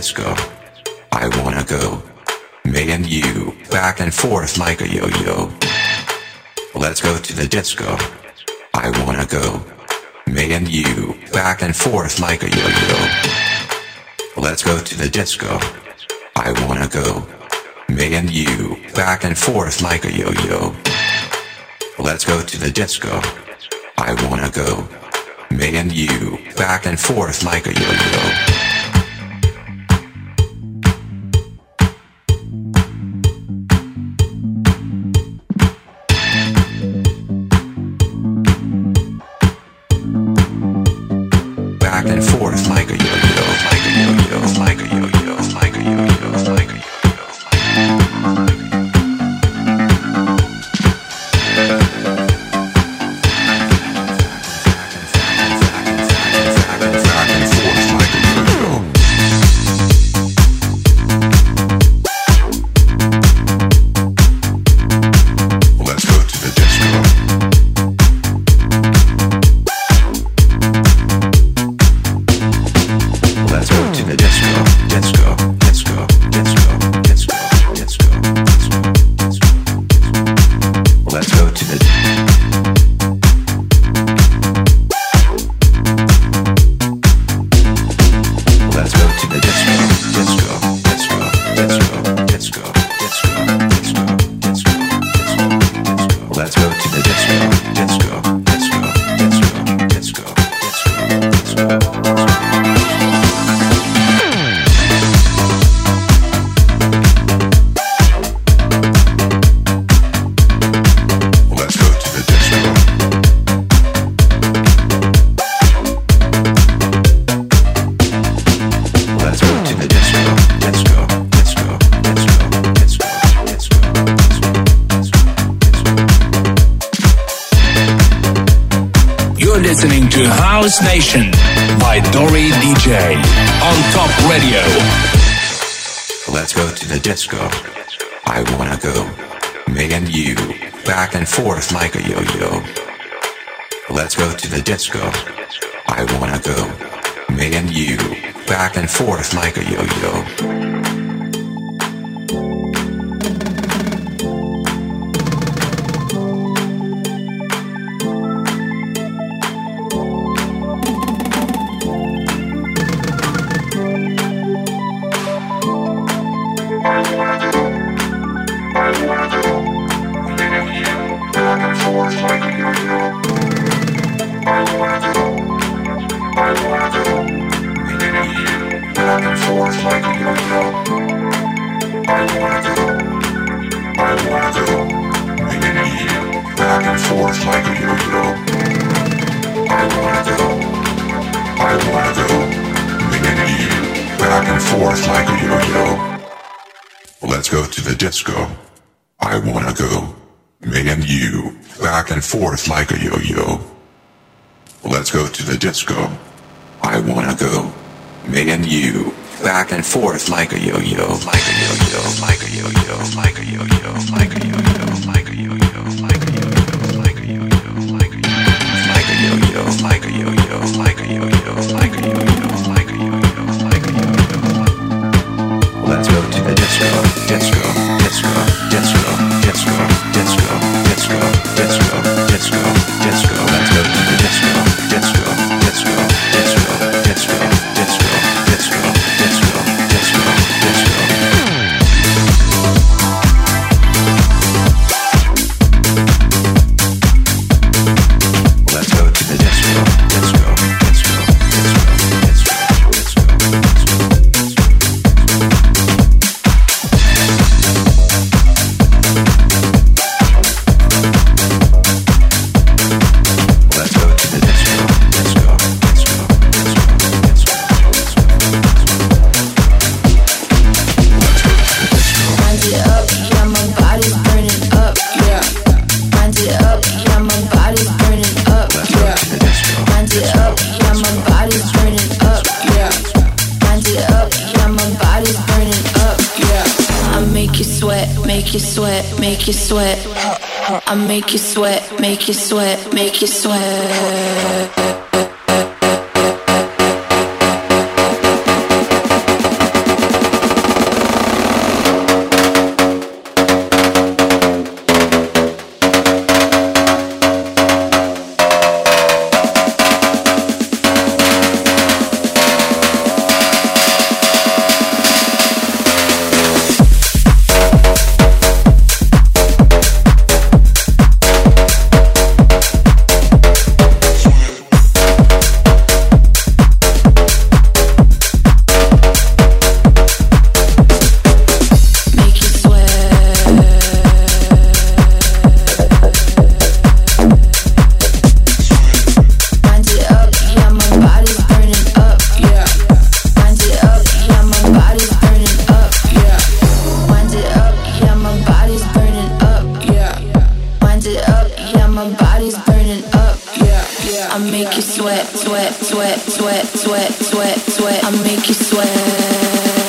disco. I wanna go. Me and you, back and forth like a yo-yo. Let's go to the disco. I wanna go. Me and you, back and forth like a yo-yo. Let's go to the disco. I wanna go. Me and you, back and forth like a yo-yo. Let's go to the disco. I wanna go. Me and you, back and forth like a yo-yo. Nation by Dori DJ on Top Radio. Let's go to the disco. I wanna go. Me and you, back and forth like a yo-yo. Let's go to the disco. I wanna go. Me and you, back and forth like a yo-yo. Let's go to the disco. I wanna go. Me and you, back and forth like a yo-yo. Let's go to the disco. I wanna go. Me and you, back and forth like a yo-yo, like a yo-yo, like a yo-yo, like a yo-yo, like a yo-yo, like a yo-yo, like a yo-yo, like a yo-yo, like a yo-yo, like a yo-yo, like a yo-yo, like a yo-yo, like disco, disco, disco, disco, disco, disco, disco. disco, make you sweat. I make you sweat, make you sweat, make you sweat. I make you sweat, sweat, sweat, sweat, sweat, sweat, sweat. I make you sweat.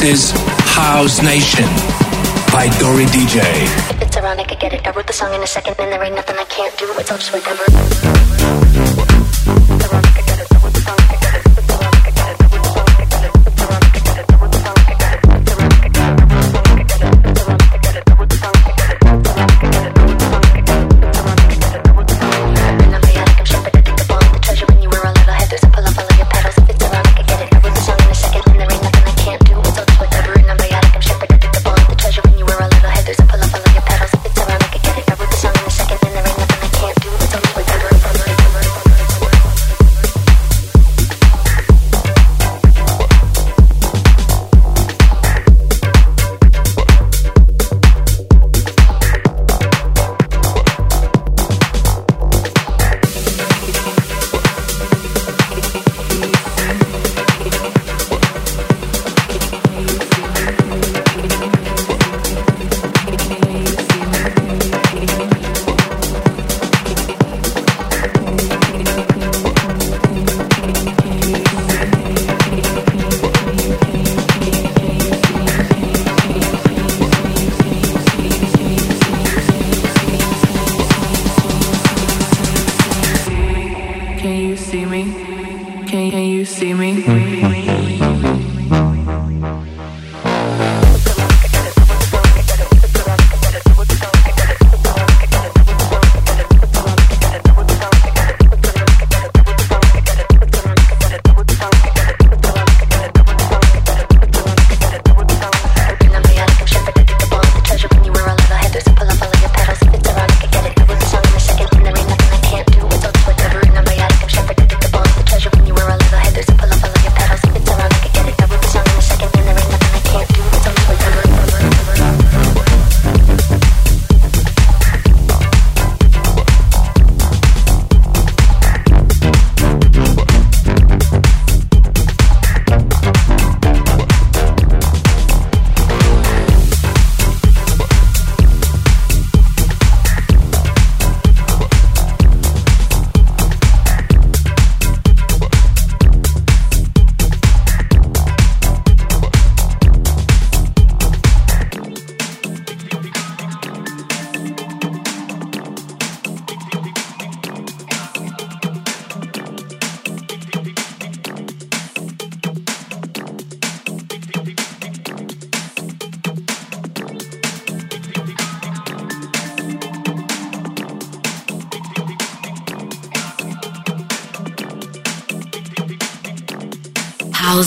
This is House Nation by Dori DJ. It's around, I get it. I wrote the song in a second, and there ain't nothing I can't do. It's whatever.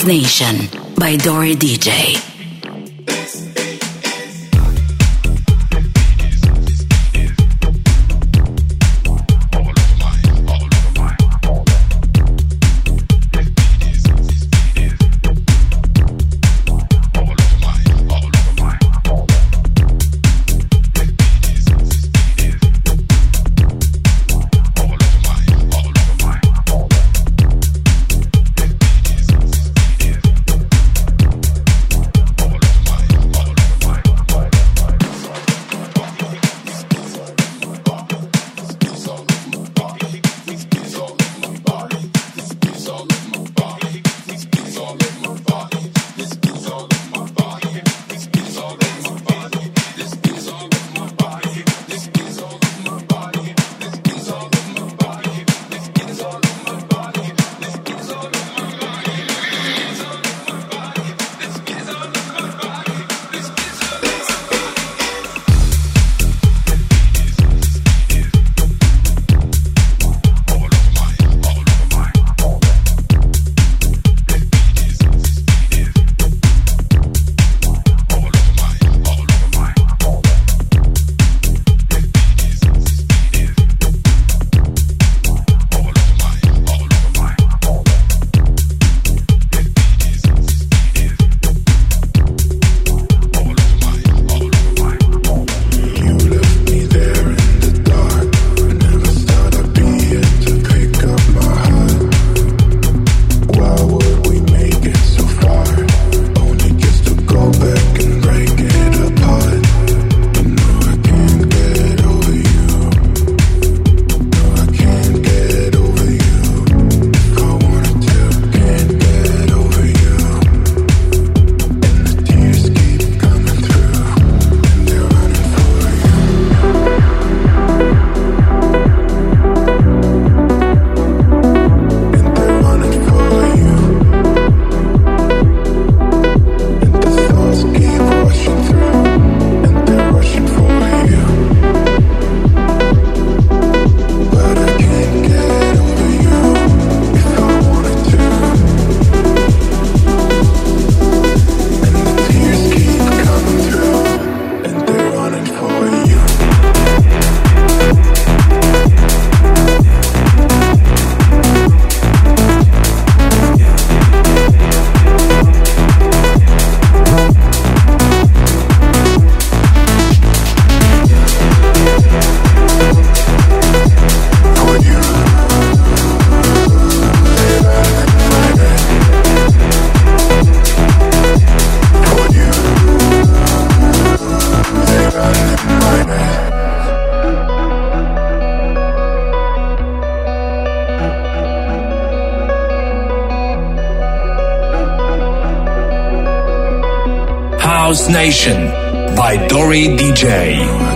Nation by Dori DJ. Nation by Dori DJ.